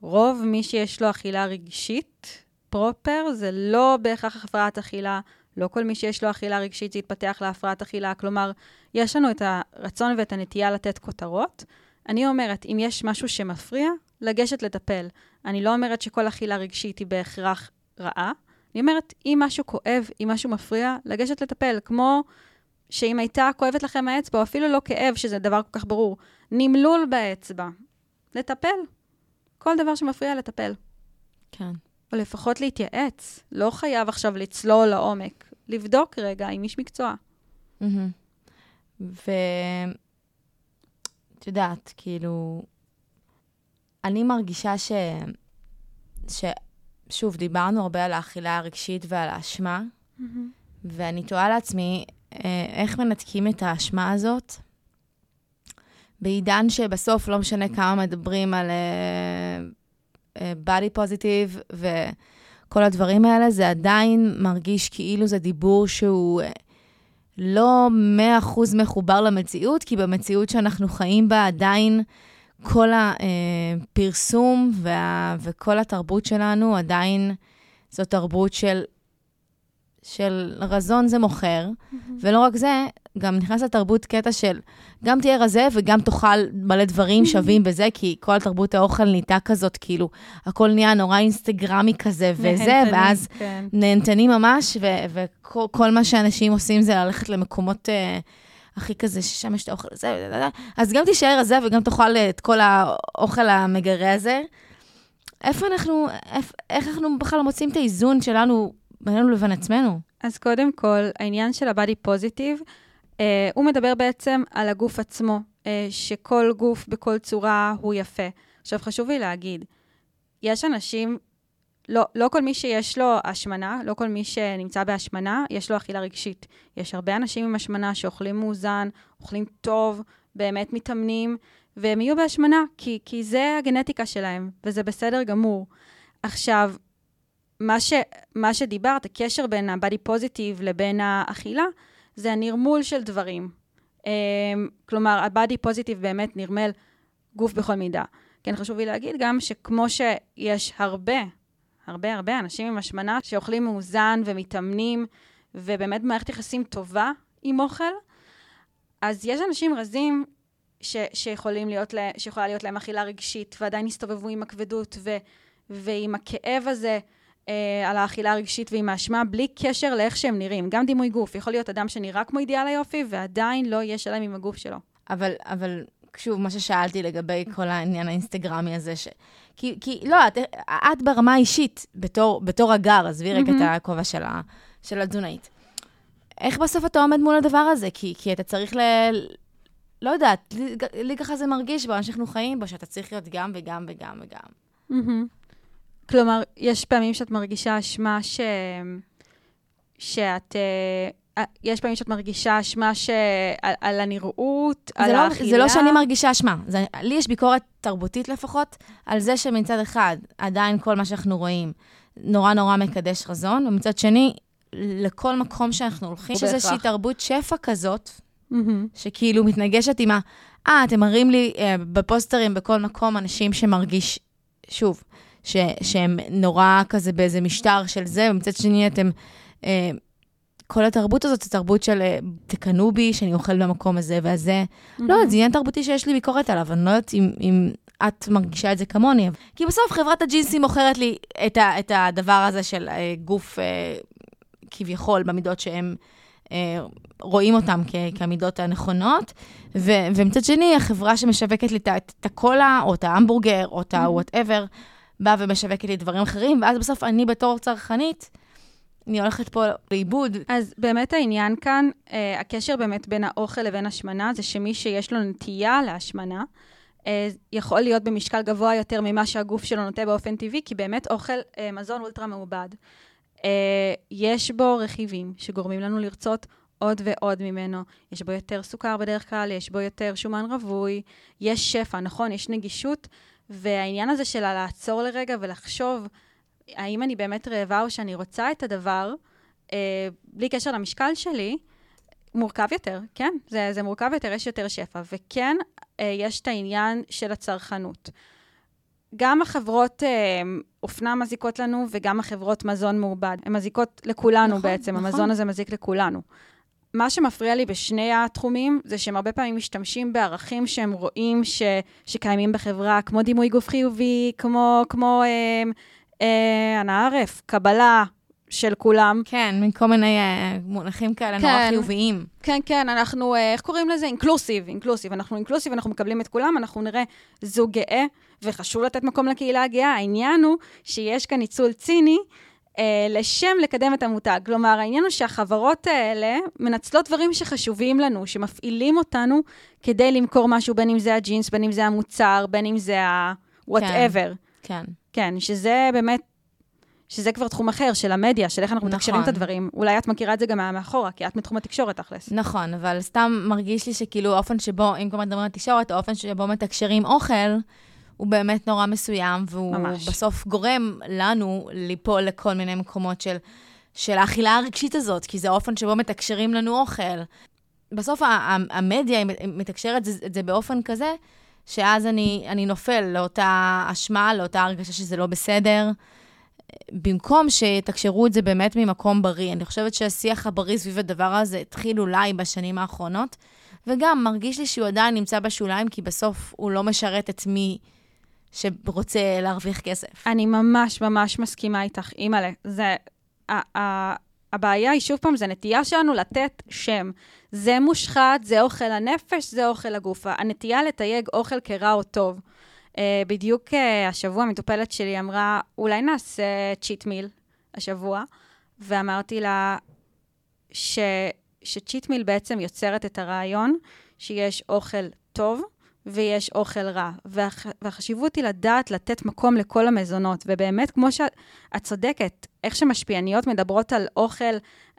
רוב מי שיש לו אכילה רגשית פרופר, זה לא בהכרח הפרעת אכילה. לא כל מי שיש לו אכילה רגשית זה יתפתח להפרעת אכילה. כלומר, יש לנו את הרצון ואת הנטייה לתת כותרות. אני אומרת, אם יש משהו שמפריע, לגשת לטפל. אני לא אומרת שכל אכילה רגשית היא בהכרח רעה. אני אומרת, אם משהו כואב, אם משהו מפריע, לגשת לטפל. כמו שאם הייתה כואבת לכם האצבע, או אפילו לא כאב, שזה דבר כל כך ברור, נמלול באצבע, לטפל. כל דבר שמפריע, לטפל. כן. או לפחות להתייעץ. לא חייב עכשיו לצלול לעומק. לבדוק רגע עם איש מקצוע. מהמם. ואת יודעת, כאילו, אני מרגישה ש... ש... שוב, דיברנו הרבה על האכילה הרגשית ועל האשמה, ואני תוהה לעצמי, אה, איך מנתקים את האשמה הזאת? בעידן שבסוף לא משנה כמה מדברים על אה, body positive וכל הדברים האלה, זה עדיין מרגיש כאילו זה דיבור שהוא אה, לא 100% מחובר למציאות, כי במציאות שאנחנו חיים בה עדיין כל הפרסום וה, וכל התרבות שלנו עדיין זו תרבות של, של רזון זה מוכר, ולא רק זה, גם נכנס לתרבות קטע של גם תהיה רזה וגם תאכל מלא דברים שווים בזה, כי כל תרבות האוכל נהייתה כזאת, כאילו, הכל נהיה נורא אינסטגרמי כזה וזה, נהנתני, ואז כן. נהנתנים ממש, וכל כל מה שאנשים עושים זה ללכת למקומות אה, הכי כזה, ששם יש את האוכל הזה, אז גם תישאר רזה וגם תאכל את כל האוכל המגרה הזה. איפה אנחנו, איפ, איך אנחנו בכלל מוצאים את האיזון שלנו בינינו לבין עצמנו? אז קודם כל, העניין של הבאדי פוזיטיב, אה, הוא מדבר בעצם על הגוף עצמו, אה, שכל גוף בכל צורה הוא יפה. עכשיו, חשוב לי להגיד, יש אנשים לא, לא כל מי שיש לו השמנה, לא כל מי שנמצא בהשמנה, יש לו אכילה רגשית. יש הרבה אנשים עם השמנה שאוכלים מאוזן, אוכלים טוב, באמת מתאמנים, והם יהיו בהשמנה, כי, כי זה הגנטיקה שלהם, וזה בסדר גמור. עכשיו, מה, ש, מה שדיברת, הקשר בין ה-body positive לבין האכילה, זה הנרמול של דברים. Um, כלומר, ה-body positive באמת נרמל גוף בכל מידה. כן, חשוב לי להגיד גם שכמו שיש הרבה, הרבה הרבה אנשים עם השמנה שאוכלים מאוזן ומתאמנים, ובאמת מערכת יחסים טובה עם אוכל, אז יש אנשים רזים ש, שיכולים להיות, לה, שיכולה להיות להם אכילה רגשית, ועדיין הסתובבו עם הכבדות ו, ועם הכאב הזה אה, על האכילה הרגשית ועם האשמה, בלי קשר לאיך שהם נראים. גם דימוי גוף, יכול להיות אדם שנראה כמו אידיאל היופי, ועדיין לא יהיה שלם עם הגוף שלו. אבל, אבל שוב, מה ששאלתי לגבי כל העניין האינסטגרמי הזה, ש... כי, כי לא, את, את ברמה האישית, בתור, בתור הגר, עזבי רגע. את הכובע של, ה, של התזונאית. איך בסוף אתה עומד מול הדבר הזה? כי, כי אתה צריך ל... לא יודעת, לי, לי ככה זה מרגיש בעולם שאנחנו חיים בו, שאתה צריך להיות גם וגם וגם וגם. Mm-hmm. כלומר, יש פעמים שאת מרגישה אשמה ש... שאת... אה, יש פעמים שאת מרגישה אשמה ש... על, על הנראות, על לא, האכילה. זה לא שאני מרגישה אשמה. זה, לי יש ביקורת תרבותית לפחות, על זה שמצד אחד, עדיין כל מה שאנחנו רואים נורא נורא מקדש חזון, ומצד שני, לכל מקום שאנחנו הולכים, יש איזושהי תרבות שפע כזאת, mm-hmm. שכאילו מתנגשת עם ה... אה, אתם מראים לי אה, בפוסטרים בכל מקום אנשים שמרגיש, שוב, ש, שהם נורא כזה באיזה משטר של זה, ומצד שני אתם... אה, כל התרבות הזאת זו תרבות של אה, תקנאו בי, שאני אוכל במקום הזה והזה. Mm-hmm. לא, זה עניין תרבותי שיש לי ביקורת עליו, אני לא יודעת אם, אם את מרגישה את זה כמוני. כי בסוף חברת הג'ינסים מוכרת לי את, ה, את הדבר הזה של אה, גוף אה, כביכול במידות שהם אה, רואים אותם כ, כמידות הנכונות, ו, ומצד שני, החברה שמשווקת לי את, את הקולה, או את ההמבורגר, או את ה-whatever, באה ומשווקת לי דברים אחרים, ואז בסוף אני בתור צרכנית, אני הולכת פה לאיבוד. אז באמת העניין כאן, אה, הקשר באמת בין האוכל לבין השמנה, זה שמי שיש לו נטייה להשמנה, אה, יכול להיות במשקל גבוה יותר ממה שהגוף שלו נוטה באופן טבעי, כי באמת אוכל אה, מזון אולטרה מעובד. אה, יש בו רכיבים שגורמים לנו לרצות עוד ועוד ממנו. יש בו יותר סוכר בדרך כלל, יש בו יותר שומן רווי, יש שפע, נכון? יש נגישות, והעניין הזה של לעצור לרגע ולחשוב, האם אני באמת רעבה או שאני רוצה את הדבר, אה, בלי קשר למשקל שלי, מורכב יותר, כן, זה, זה מורכב יותר, יש יותר שפע. וכן, אה, יש את העניין של הצרכנות. גם החברות אה, אופנה מזיקות לנו, וגם החברות מזון מעובד. הן מזיקות לכולנו נכון, בעצם, נכון. המזון הזה מזיק לכולנו. מה שמפריע לי בשני התחומים, זה שהם הרבה פעמים משתמשים בערכים שהם רואים ש, שקיימים בחברה, כמו דימוי גוף חיובי, כמו, כמו אה, אנא ערף, קבלה של כולם. כן, מכל מיני אה, מונחים כאלה כן, נורא חיוביים. כן, כן, אנחנו, אה, איך קוראים לזה? אינקלוסיב, אינקלוסיב. אנחנו אינקלוסיב, אנחנו מקבלים את כולם, אנחנו נראה זוג גאה, וחשוב לתת מקום לקהילה הגאה. העניין הוא שיש כאן ניצול ציני. אה, לשם לקדם את המותג. כלומר, העניין הוא שהחברות האלה מנצלות דברים שחשובים לנו, שמפעילים אותנו כדי למכור משהו, בין אם זה הג'ינס, בין אם זה המוצר, בין אם זה ה-whatever. כן, כן. כן, שזה באמת, שזה כבר תחום אחר, של המדיה, של איך אנחנו נכון. מתקשרים את הדברים. אולי את מכירה את זה גם מאחורה, כי את מתחום התקשורת, תכלס. נכון, אבל סתם מרגיש לי שכאילו האופן שבו, אם כבר מדברים על תקשורת, האופן שבו מתקשרים אוכל, הוא באמת נורא מסוים, והוא ממש. בסוף גורם לנו ליפול לכל מיני מקומות של, של האכילה הרגשית הזאת, כי זה האופן שבו מתקשרים לנו אוכל. בסוף המדיה מתקשרת את זה באופן כזה, שאז אני, אני נופל לאותה אשמה, לאותה הרגשה שזה לא בסדר. במקום שיתקשרו את זה באמת ממקום בריא. אני חושבת שהשיח הבריא סביב הדבר הזה התחיל אולי בשנים האחרונות, וגם מרגיש לי שהוא עדיין נמצא בשוליים, כי בסוף הוא לא משרת את מי שרוצה להרוויח כסף. אני ממש ממש מסכימה איתך, אימא'לה. זה... הבעיה היא, שוב פעם, זה נטייה שלנו לתת שם. זה מושחת, זה אוכל הנפש, זה אוכל הגוף. הנטייה לתייג אוכל כרע או טוב. Uh, בדיוק uh, השבוע המטופלת שלי אמרה, אולי נעשה צ'יט מיל השבוע, ואמרתי לה ש, שצ'יט מיל בעצם יוצרת את הרעיון שיש אוכל טוב ויש אוכל רע. והח, והחשיבות היא לדעת לתת מקום לכל המזונות. ובאמת, כמו שאת צודקת, איך שמשפיעניות מדברות על אוכל,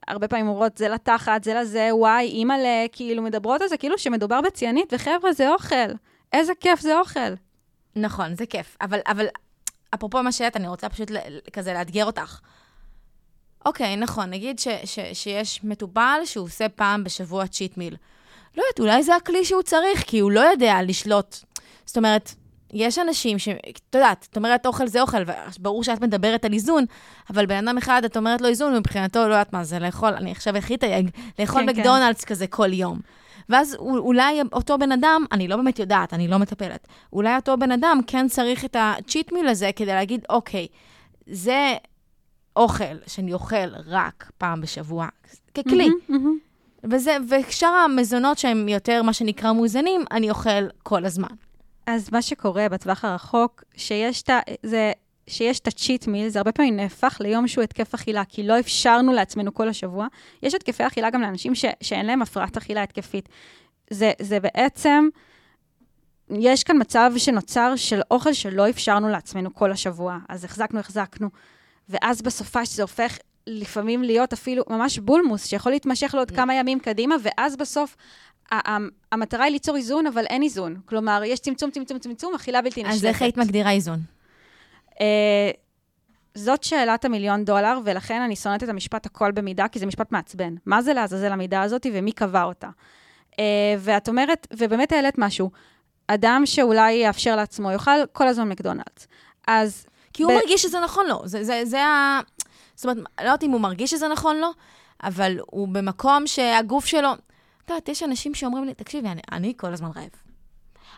הרבה פעמים אומרות, זה לתחת, זה לזה, וואי, אימא'לה, כאילו, מדברות על זה כאילו שמדובר בציינית, וחבר'ה, זה אוכל. איזה כיף זה אוכל. נכון, זה כיף. אבל, אבל אפרופו מה שאת, אני רוצה פשוט כזה לאתגר אותך. אוקיי, נכון, נגיד ש, ש, שיש מטופל שהוא עושה פעם בשבוע צ'יט מיל. לא יודעת, אולי זה הכלי שהוא צריך, כי הוא לא יודע לשלוט. זאת אומרת, יש אנשים ש... את יודעת, את אומרת אוכל זה אוכל, וברור שאת מדברת על איזון, אבל בן אדם אחד, את אומרת לו איזון, ומבחינתו, לא יודעת מה זה, לאכול, אני עכשיו הכי תייג, לאכול כן, מקדונלדס כן. כזה כל יום. ואז אולי אותו בן אדם, אני לא באמת יודעת, אני לא מטפלת, אולי אותו בן אדם כן צריך את הצ'יט מיל הזה כדי להגיד, אוקיי, זה אוכל שאני אוכל רק פעם בשבוע, ככלי. Mm-hmm, mm-hmm. וזה, ושאר המזונות שהם יותר, מה שנקרא, מאוזנים, אני אוכל כל הזמן. אז מה שקורה בטווח הרחוק, שיש את ה... זה... שיש את הצ'יט מיל, זה הרבה פעמים נהפך ליום שהוא התקף אכילה, כי לא אפשרנו לעצמנו כל השבוע. יש התקפי אכילה גם לאנשים ש, שאין להם הפרעת אכילה התקפית. זה, זה בעצם, יש כאן מצב שנוצר של אוכל שלא אפשרנו לעצמנו כל השבוע. אז החזקנו, החזקנו. ואז בסופה שזה הופך לפעמים להיות אפילו ממש בולמוס, שיכול להתמשך לעוד כמה ימים קדימה, ואז בסוף המטרה היא ליצור איזון, אבל אין איזון. כלומר, יש צמצום, צמצום, צמצום, אכילה בלתי נשלטת. אז איך היית מגדירה איזון? אה, זאת שאלת המיליון דולר, ולכן אני שונאת את המשפט הכל במידה, כי זה משפט מעצבן. מה זה לעזאזל המידה הזאת ומי קבע אותה? Uh, ואת אומרת, ובאמת העלית משהו, אדם שאולי יאפשר לעצמו, יאכל כל הזמן מקדונלדס. אז... כי הוא ב... מרגיש שזה נכון לו. זה, זה, זה ה... זאת אומרת, לא יודעת אם הוא מרגיש שזה נכון לו, אבל הוא במקום שהגוף שלו... את יודעת, יש אנשים שאומרים לי, תקשיבי, אני, אני כל הזמן רעב.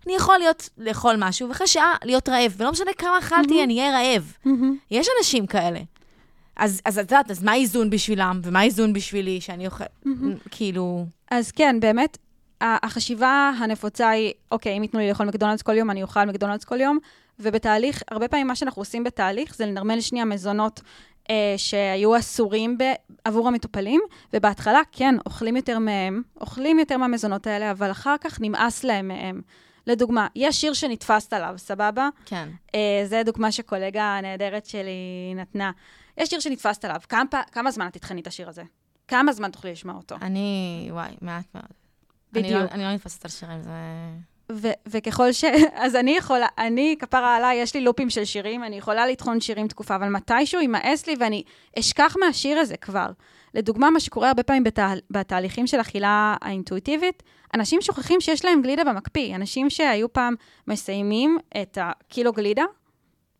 אני יכול להיות, לאכול משהו, ואחרי שעה להיות רעב, ולא משנה כמה אכלתי, mm-hmm. אני אהיה רעב. Mm-hmm. יש אנשים כאלה. אז, אז את יודעת, אז מה האיזון בשבילם, ומה האיזון בשבילי שאני אוכל, mm-hmm. כאילו... אז כן, באמת, החשיבה הנפוצה היא, אוקיי, אם ייתנו לי לאכול מקדונלדס כל יום, אני אוכל מקדונלדס כל יום, ובתהליך, הרבה פעמים מה שאנחנו עושים בתהליך זה לנרמל שנייה מזונות אה, שהיו אסורים ב, עבור המטופלים, ובהתחלה, כן, אוכלים יותר מהם, אוכלים יותר מהמזונות האלה, אבל אחר כך נמאס להם מהם. לדוגמה, יש שיר שנתפסת עליו, סבבה? כן. אה, זה דוגמה שקולגה הנהדרת שלי נתנה. יש שיר שנתפסת עליו. כמה, כמה זמן את תטחני את השיר הזה? כמה זמן תוכלי לשמוע אותו? אני, וואי, מעט מאוד. בדיוק. אני לא, אני לא נתפסת על שירים, זה... ו- וככל ש... אז אני יכולה, אני, כפרה עליי, יש לי לופים של שירים, אני יכולה לטחון שירים תקופה, אבל מתישהו יימאס לי ואני אשכח מהשיר הזה כבר. לדוגמה, מה שקורה הרבה פעמים בת... בתהליכים של אכילה האינטואיטיבית, אנשים שוכחים שיש להם גלידה במקפיא. אנשים שהיו פעם מסיימים את הקילו גלידה,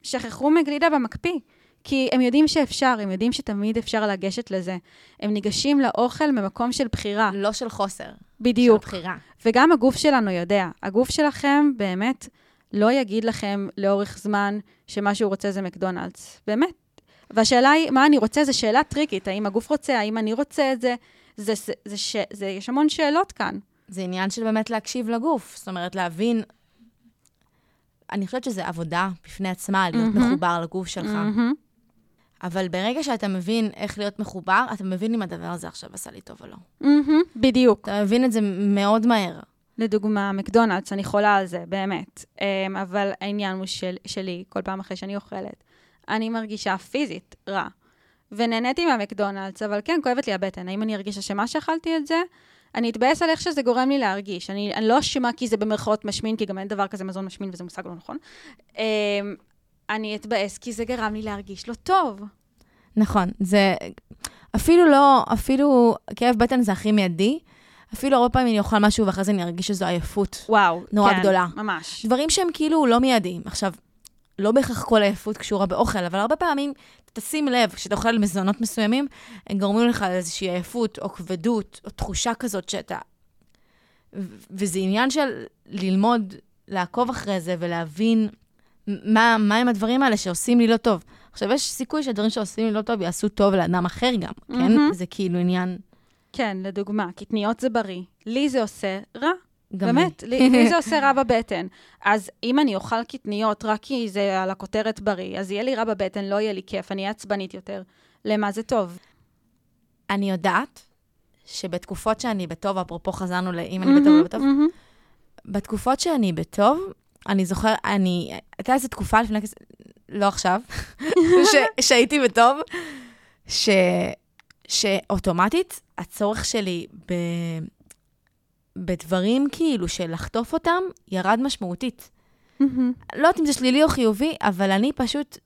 שכחו מגלידה במקפיא. כי הם יודעים שאפשר, הם יודעים שתמיד אפשר לגשת לזה. הם ניגשים לאוכל ממקום של בחירה. לא של חוסר. בדיוק. של בחירה. וגם הגוף שלנו יודע. הגוף שלכם באמת לא יגיד לכם לאורך זמן שמה שהוא רוצה זה מקדונלדס. באמת. והשאלה היא, מה אני רוצה? זו שאלה טריקית. האם הגוף רוצה? האם אני רוצה את זה? זה, זה, זה, זה, זה יש המון שאלות כאן. זה עניין של באמת להקשיב לגוף. זאת אומרת, להבין... אני חושבת שזו עבודה בפני עצמה, להיות mm-hmm. מחובר לגוף שלך. Mm-hmm. אבל ברגע שאתה מבין איך להיות מחובר, אתה מבין אם הדבר הזה עכשיו עשה לי טוב או לא. Mm-hmm, בדיוק. אתה מבין את זה מאוד מהר. לדוגמה, מקדונלדס, אני חולה על זה, באמת. Um, אבל העניין הוא של, שלי, כל פעם אחרי שאני אוכלת, אני מרגישה פיזית רע. ונהניתי מהמקדונלדס, אבל כן, כואבת לי הבטן. האם אני ארגיש אשמה שאכלתי את זה? אני אתבאס על איך שזה גורם לי להרגיש. אני, אני לא אשמה כי זה במרכאות משמין, כי גם אין דבר כזה מזון משמין וזה מושג לא נכון. אני אתבאס כי זה גרם לי להרגיש לא טוב. נכון, זה אפילו לא, אפילו כאב בטן זה הכי מיידי. אפילו הרבה פעמים אני אוכל משהו ואחרי זה אני ארגיש שזו עייפות. וואו, נורא כן, גדולה. ממש. דברים שהם כאילו לא מיידיים. עכשיו, לא בהכרח כל עייפות קשורה באוכל, אבל הרבה פעמים, תשים לב, כשאתה אוכל מזונות מסוימים, הם גורמים לך לאיזושהי עייפות או כבדות או תחושה כזאת שאתה... וזה עניין של ללמוד, לעקוב אחרי זה ולהבין מה, מה הם הדברים האלה שעושים לי לא טוב. עכשיו, יש סיכוי שהדברים שעושים לי לא טוב יעשו טוב לאדם אחר גם, mm-hmm. כן? זה כאילו עניין... כן, לדוגמה, קטניות זה בריא. לי זה עושה רע. גם באמת, לי. לי זה עושה רע בבטן. אז אם אני אוכל קטניות רק כי זה על הכותרת בריא, אז יהיה לי רע בבטן, לא יהיה לי כיף, אני אהיה עצבנית יותר. למה זה טוב? אני יודעת שבתקופות שאני בטוב, אפרופו חזרנו לאם אני בטוב או בטוב, בתקופות שאני בטוב, אני זוכר, אני, הייתה איזו תקופה לפני כזה, לא עכשיו, ש, שהייתי בטוב, ש, שאוטומטית הצורך שלי ב, בדברים כאילו של לחטוף אותם ירד משמעותית. לא יודעת אם זה שלילי או חיובי, אבל אני פשוט,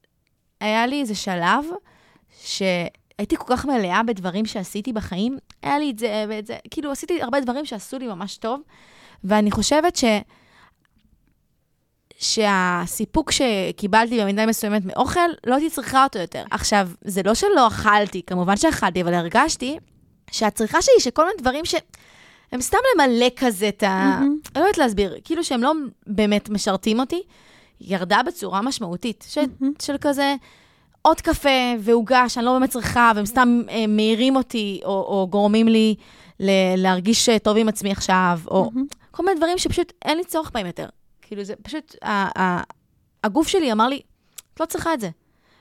היה לי איזה שלב שהייתי כל כך מלאה בדברים שעשיתי בחיים, היה לי את זה ואת זה, כאילו עשיתי הרבה דברים שעשו לי ממש טוב, ואני חושבת ש... שהסיפוק שקיבלתי במידה מסוימת מאוכל, לא הייתי צריכה אותו יותר. עכשיו, זה לא שלא אכלתי, כמובן שאכלתי, אבל הרגשתי שהצריכה שלי, שכל מיני דברים ש... הם סתם למלא כזה את ה... Mm-hmm. אני לא יודעת להסביר, כאילו שהם לא באמת משרתים אותי, ירדה בצורה משמעותית, ש... mm-hmm. של כזה עוד קפה ועוגה שאני לא באמת צריכה, והם סתם אה, מעירים אותי, או, או גורמים לי ל- להרגיש טוב עם עצמי עכשיו, או mm-hmm. כל מיני דברים שפשוט אין לי צורך בהם יותר. כאילו, זה פשוט, ה- ה- הגוף שלי אמר לי, את לא צריכה את זה.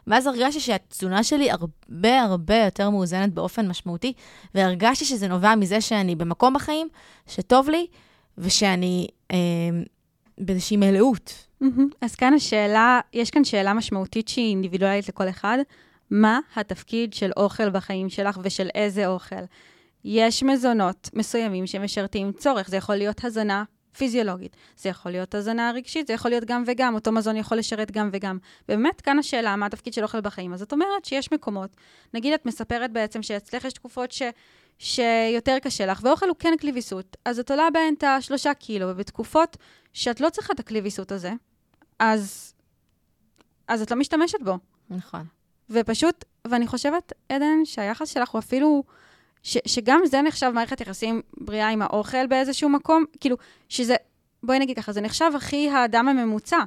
ואז הרגשתי שהתזונה שלי הרבה הרבה יותר מאוזנת באופן משמעותי, והרגשתי שזה נובע מזה שאני במקום בחיים, שטוב לי, ושאני אה, באיזושהי מלאות. אז כאן השאלה, יש כאן שאלה משמעותית שהיא אינדיבידואלית לכל אחד. מה התפקיד של אוכל בחיים שלך ושל איזה אוכל? יש מזונות מסוימים שמשרתים צורך, זה יכול להיות הזנה פיזיולוגית. זה יכול להיות הזנה רגשית, זה יכול להיות גם וגם, אותו מזון יכול לשרת גם וגם. באמת, כאן השאלה, מה התפקיד של אוכל בחיים? אז זאת אומרת שיש מקומות, נגיד את מספרת בעצם שאצלך יש תקופות ש... שיותר קשה לך, ואוכל הוא כן כלי ויסות, אז את עולה בהן את השלושה קילו, ובתקופות שאת לא צריכה את הכלי ויסות הזה, אז, אז את לא משתמשת בו. נכון. ופשוט, ואני חושבת, עדן, שהיחס שלך הוא אפילו... ש, שגם זה נחשב מערכת יחסים בריאה עם האוכל באיזשהו מקום, כאילו, שזה, בואי נגיד ככה, זה נחשב הכי האדם הממוצע.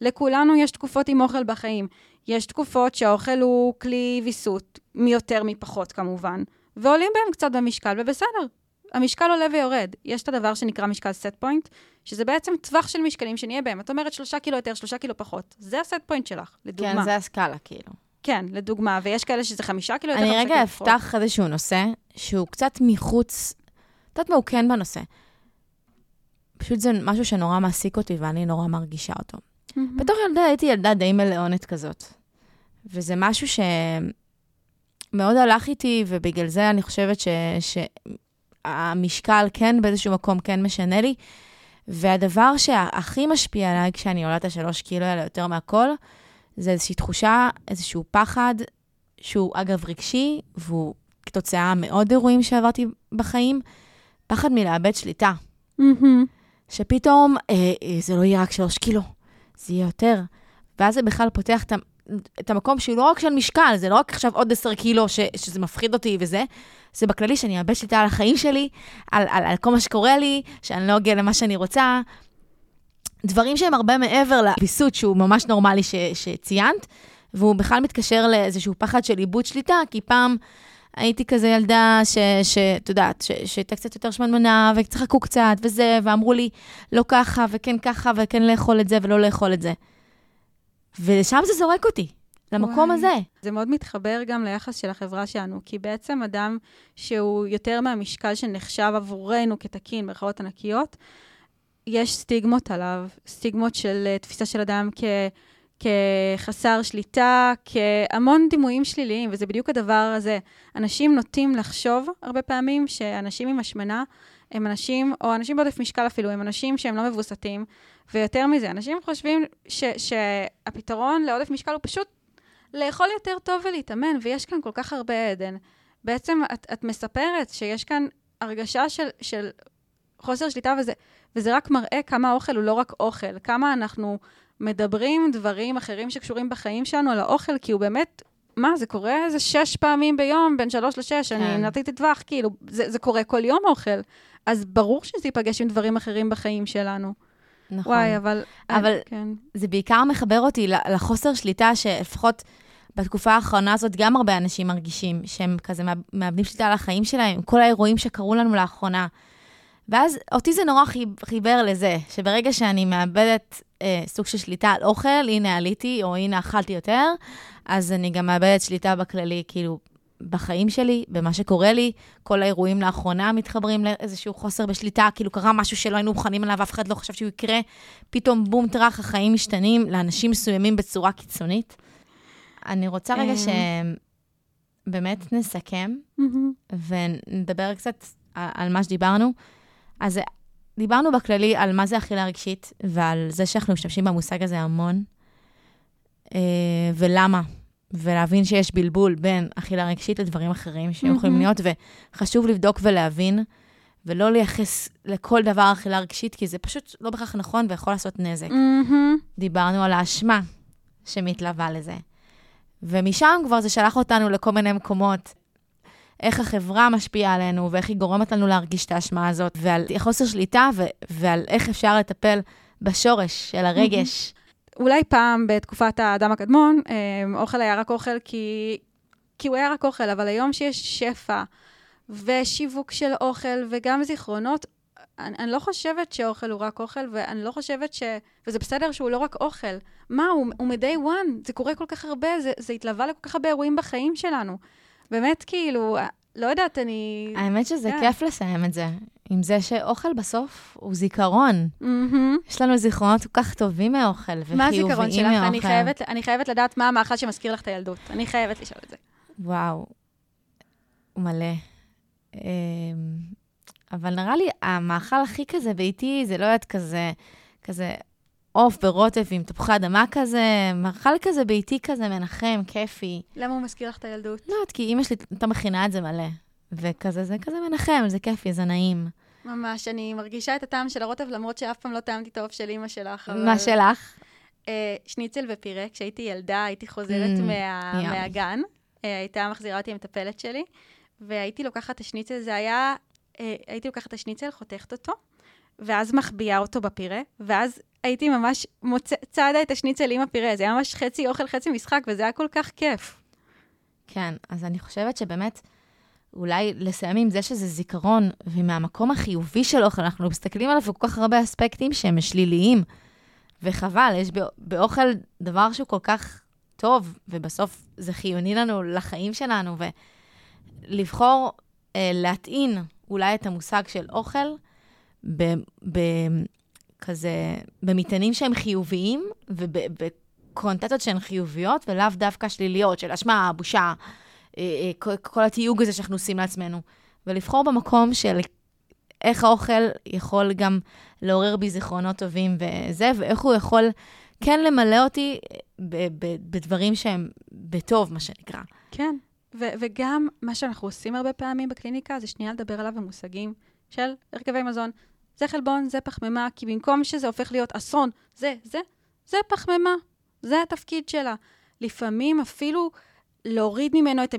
לכולנו יש תקופות עם אוכל בחיים. יש תקופות שהאוכל הוא כלי ויסות, מי יותר מפחות כמובן, ועולים בהם קצת במשקל, ובסדר, המשקל עולה ויורד. יש את הדבר שנקרא משקל set point, שזה בעצם טווח של משקלים שנהיה בהם. את אומרת שלושה קילו יותר, שלושה קילו פחות. זה הסט פוינט שלך, לדוגמה. כן, זה הסקאלה, כאילו. כן, לדוגמה, ויש כאלה שזה חמישה קילו יותר, אני רגע אפתח איזשהו נושא שהוא קצת מחוץ, את יודעת מה הוא כן בנושא. פשוט זה משהו שנורא מעסיק אותי ואני נורא מרגישה אותו. Mm-hmm. בתור ילדה הייתי ילדה די מלאונת כזאת. וזה משהו שמאוד הלך איתי, ובגלל זה אני חושבת ש... שהמשקל כן באיזשהו מקום כן משנה לי. והדבר שהכי משפיע עליי כשאני עולה את השלוש קילו האלה יותר מהכל, זה איזושהי תחושה, איזשהו פחד, שהוא אגב רגשי, והוא כתוצאה מעוד אירועים שעברתי בחיים, פחד מלאבד שליטה. Mm-hmm. שפתאום אה, אה, זה לא יהיה רק שלוש קילו, זה יהיה יותר. ואז זה בכלל פותח את, את המקום שהוא לא רק של משקל, זה לא רק עכשיו עוד עשר קילו ש, שזה מפחיד אותי וזה, זה בכללי שאני אאבד שליטה על החיים שלי, על, על, על כל מה שקורה לי, שאני לא אגיע למה שאני רוצה, דברים שהם הרבה מעבר לוויסות שהוא ממש נורמלי ש, שציינת, והוא בכלל מתקשר לאיזשהו פחד של איבוד שליטה, כי פעם הייתי כזה ילדה שאת יודעת, שהייתה קצת יותר שמנמנה, וצחקו קצת, וזה, ואמרו לי, לא ככה, וכן ככה, וכן לאכול את זה, ולא לאכול את זה. ושם זה זורק אותי, למקום וואי. הזה. זה מאוד מתחבר גם ליחס של החברה שלנו, כי בעצם אדם שהוא יותר מהמשקל שנחשב עבורנו כתקין, ברכאות ענקיות, יש סטיגמות עליו, סטיגמות של uh, תפיסה של אדם כ, כחסר שליטה, כהמון דימויים שליליים, וזה בדיוק הדבר הזה. אנשים נוטים לחשוב הרבה פעמים שאנשים עם השמנה הם אנשים, או אנשים בעודף משקל אפילו, הם אנשים שהם לא מבוסתים, ויותר מזה, אנשים חושבים ש, שהפתרון לעודף משקל הוא פשוט לאכול יותר טוב ולהתאמן, ויש כאן כל כך הרבה עדן. בעצם את, את מספרת שיש כאן הרגשה של, של חוסר שליטה, וזה, וזה רק מראה כמה האוכל הוא לא רק אוכל, כמה אנחנו מדברים דברים אחרים שקשורים בחיים שלנו על האוכל, כי הוא באמת, מה, זה קורה איזה שש פעמים ביום, בין שלוש לשש, כן. אני נתתי טווח, כאילו, זה, זה קורה כל יום אוכל. אז ברור שזה ייפגש עם דברים אחרים בחיים שלנו. נכון. וואי, אבל... אבל כן. זה בעיקר מחבר אותי לחוסר שליטה שלפחות... בתקופה האחרונה הזאת גם הרבה אנשים מרגישים שהם כזה מאבדים שליטה על החיים שלהם, כל האירועים שקרו לנו לאחרונה. ואז אותי זה נורא חיבר לזה, שברגע שאני מאבדת אה, סוג של שליטה על אוכל, הנה עליתי, או הנה אכלתי יותר, אז אני גם מאבדת שליטה בכללי, כאילו, בחיים שלי, במה שקורה לי. כל האירועים לאחרונה מתחברים לאיזשהו חוסר בשליטה, כאילו קרה משהו שלא היינו מוכנים עליו, אף אחד לא חשב שהוא יקרה. פתאום בום טראח, החיים משתנים לאנשים מסוימים בצורה קיצונית. אני רוצה רגע אמ. שבאמת נסכם ונדבר קצת על, על מה שדיברנו. אז דיברנו בכללי על מה זה אכילה רגשית, ועל זה שאנחנו משתמשים במושג הזה המון, אה, ולמה, ולהבין שיש בלבול בין אכילה רגשית לדברים אחרים שיכולים מהמם. להיות, וחשוב לבדוק ולהבין, ולא לייחס לכל דבר אכילה רגשית, כי זה פשוט לא בהכרח נכון ויכול לעשות נזק. דיברנו על האשמה שמתלווה לזה. ומשם כבר זה שלח אותנו לכל מיני מקומות. איך החברה משפיעה עלינו, ואיך היא גורמת לנו להרגיש את האשמה הזאת, ועל חוסר שליטה, ו- ועל איך אפשר לטפל בשורש של הרגש. אולי פעם בתקופת האדם הקדמון, אה, אוכל היה רק אוכל כי, כי הוא היה רק אוכל, אבל היום שיש שפע ושיווק של אוכל וגם זיכרונות, אני, אני לא חושבת שאוכל הוא רק אוכל, ואני לא חושבת ש... וזה בסדר שהוא לא רק אוכל. מה, הוא, הוא מ-day one, זה קורה כל כך הרבה, זה, זה התלווה לכל כך הרבה אירועים בחיים שלנו. באמת, כאילו, לא יודעת, אני... האמת שזה כן. כיף לסיים את זה, עם זה שאוכל בסוף הוא זיכרון. מהמם. יש לנו זיכרונות כל כך טובים מאוכל, וחיוביים מה מאוכל. הזיכרון שלך? אני חייבת, אני חייבת לדעת מה המאכל שמזכיר לך את הילדות. אני חייבת לשאול את זה. וואו, מלא. אמ, אבל נראה לי, המאכל הכי כזה ביתי, זה לא יודעת, כזה, כזה עוף ברוטב עם תפוחי אדמה כזה, מאכל כזה ביתי כזה, מנחם, כיפי. למה הוא מזכיר לך את הילדות? לא כי אימא שלי הייתה מכינה את זה מלא. וכזה, זה כזה מנחם, זה כיפי, זה נעים. ממש, אני מרגישה את הטעם של הרוטב, למרות שאף פעם לא טעמתי את העוף של אימא שלך. אבל... מה שלך? אה, שניצל ופירה, כשהייתי ילדה, הייתי חוזרת Mm, מה... מהגן. אה, הייתה מחזירה אותי המטפלת שלי, והייתי לוקחת את השניצל, זה היה... אה, הייתי לוקחת את השניצל, חותכת אותו, ואז מחביאה אותו בפירה, ואז הייתי ממש מוצא, צעדה את השניצל עם הפירה. זה היה ממש חצי אוכל, חצי משחק, וזה היה כל כך כיף. כן, אז אני חושבת שבאמת, אולי לסיים עם זה שזה זיכרון, ומהמקום החיובי של אוכל, אנחנו מסתכלים עליו בכל כך הרבה אספקטים שהם שליליים. וחבל, יש בא- באוכל דבר שהוא כל כך טוב, ובסוף זה חיוני לנו לחיים שלנו, ולבחור אה, להטעין אולי את המושג של אוכל ב- ב- כזה, במטענים שהם חיוביים, ובקונטטות שהן חיוביות, ולאו דווקא שליליות, של אשמה, בושה, אה, אה, כל, התיוג הזה שאנחנו עושים לעצמנו. ולבחור במקום של איך האוכל יכול גם לעורר בי זיכרונות טובים וזה, ואיך הוא יכול כן למלא אותי ב- בדברים שהם בטוב, מה שנקרא. כן. ו- וגם מה שאנחנו עושים הרבה פעמים בקליניקה, זה שנייה לדבר עליו במושגים של הרכבי מזון. זה חלבון, זה פחמימה, כי במקום שזה הופך להיות אסון, זה, זה, זה פחמימה. זה התפקיד שלה. לפעמים אפילו להוריד ממנו את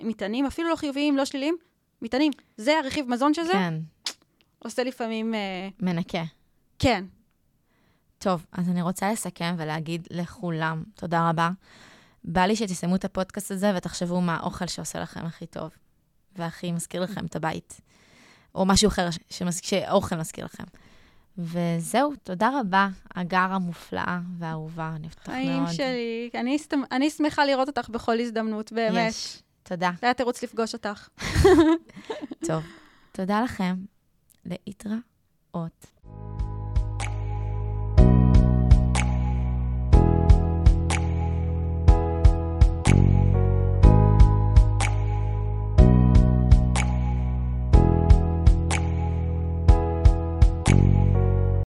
המטענים, אפילו לא חיוביים, לא שליליים, מטענים. זה הרכיב מזון של זה, כן, עושה לפעמים... אה, מנקה. כן. טוב, אז אני רוצה לסכם ולהגיד לכולם תודה רבה. בא לי שתסיימו את הפודקאסט הזה ותחשבו מה האוכל שעושה לכם הכי טוב, והכי מזכיר לכם את הבית, או משהו אחר שמז... שאוכל מזכיר לכם. וזהו, תודה רבה, הגר המופלאה והאהובה, אני אותך מאוד. חיים שלי, אני, סתמ... אני שמחה לראות אותך בכל הזדמנות, באמת. יש. תודה. זה היה תירוץ לפגוש אותך. טוב, תודה לכם. להתראות.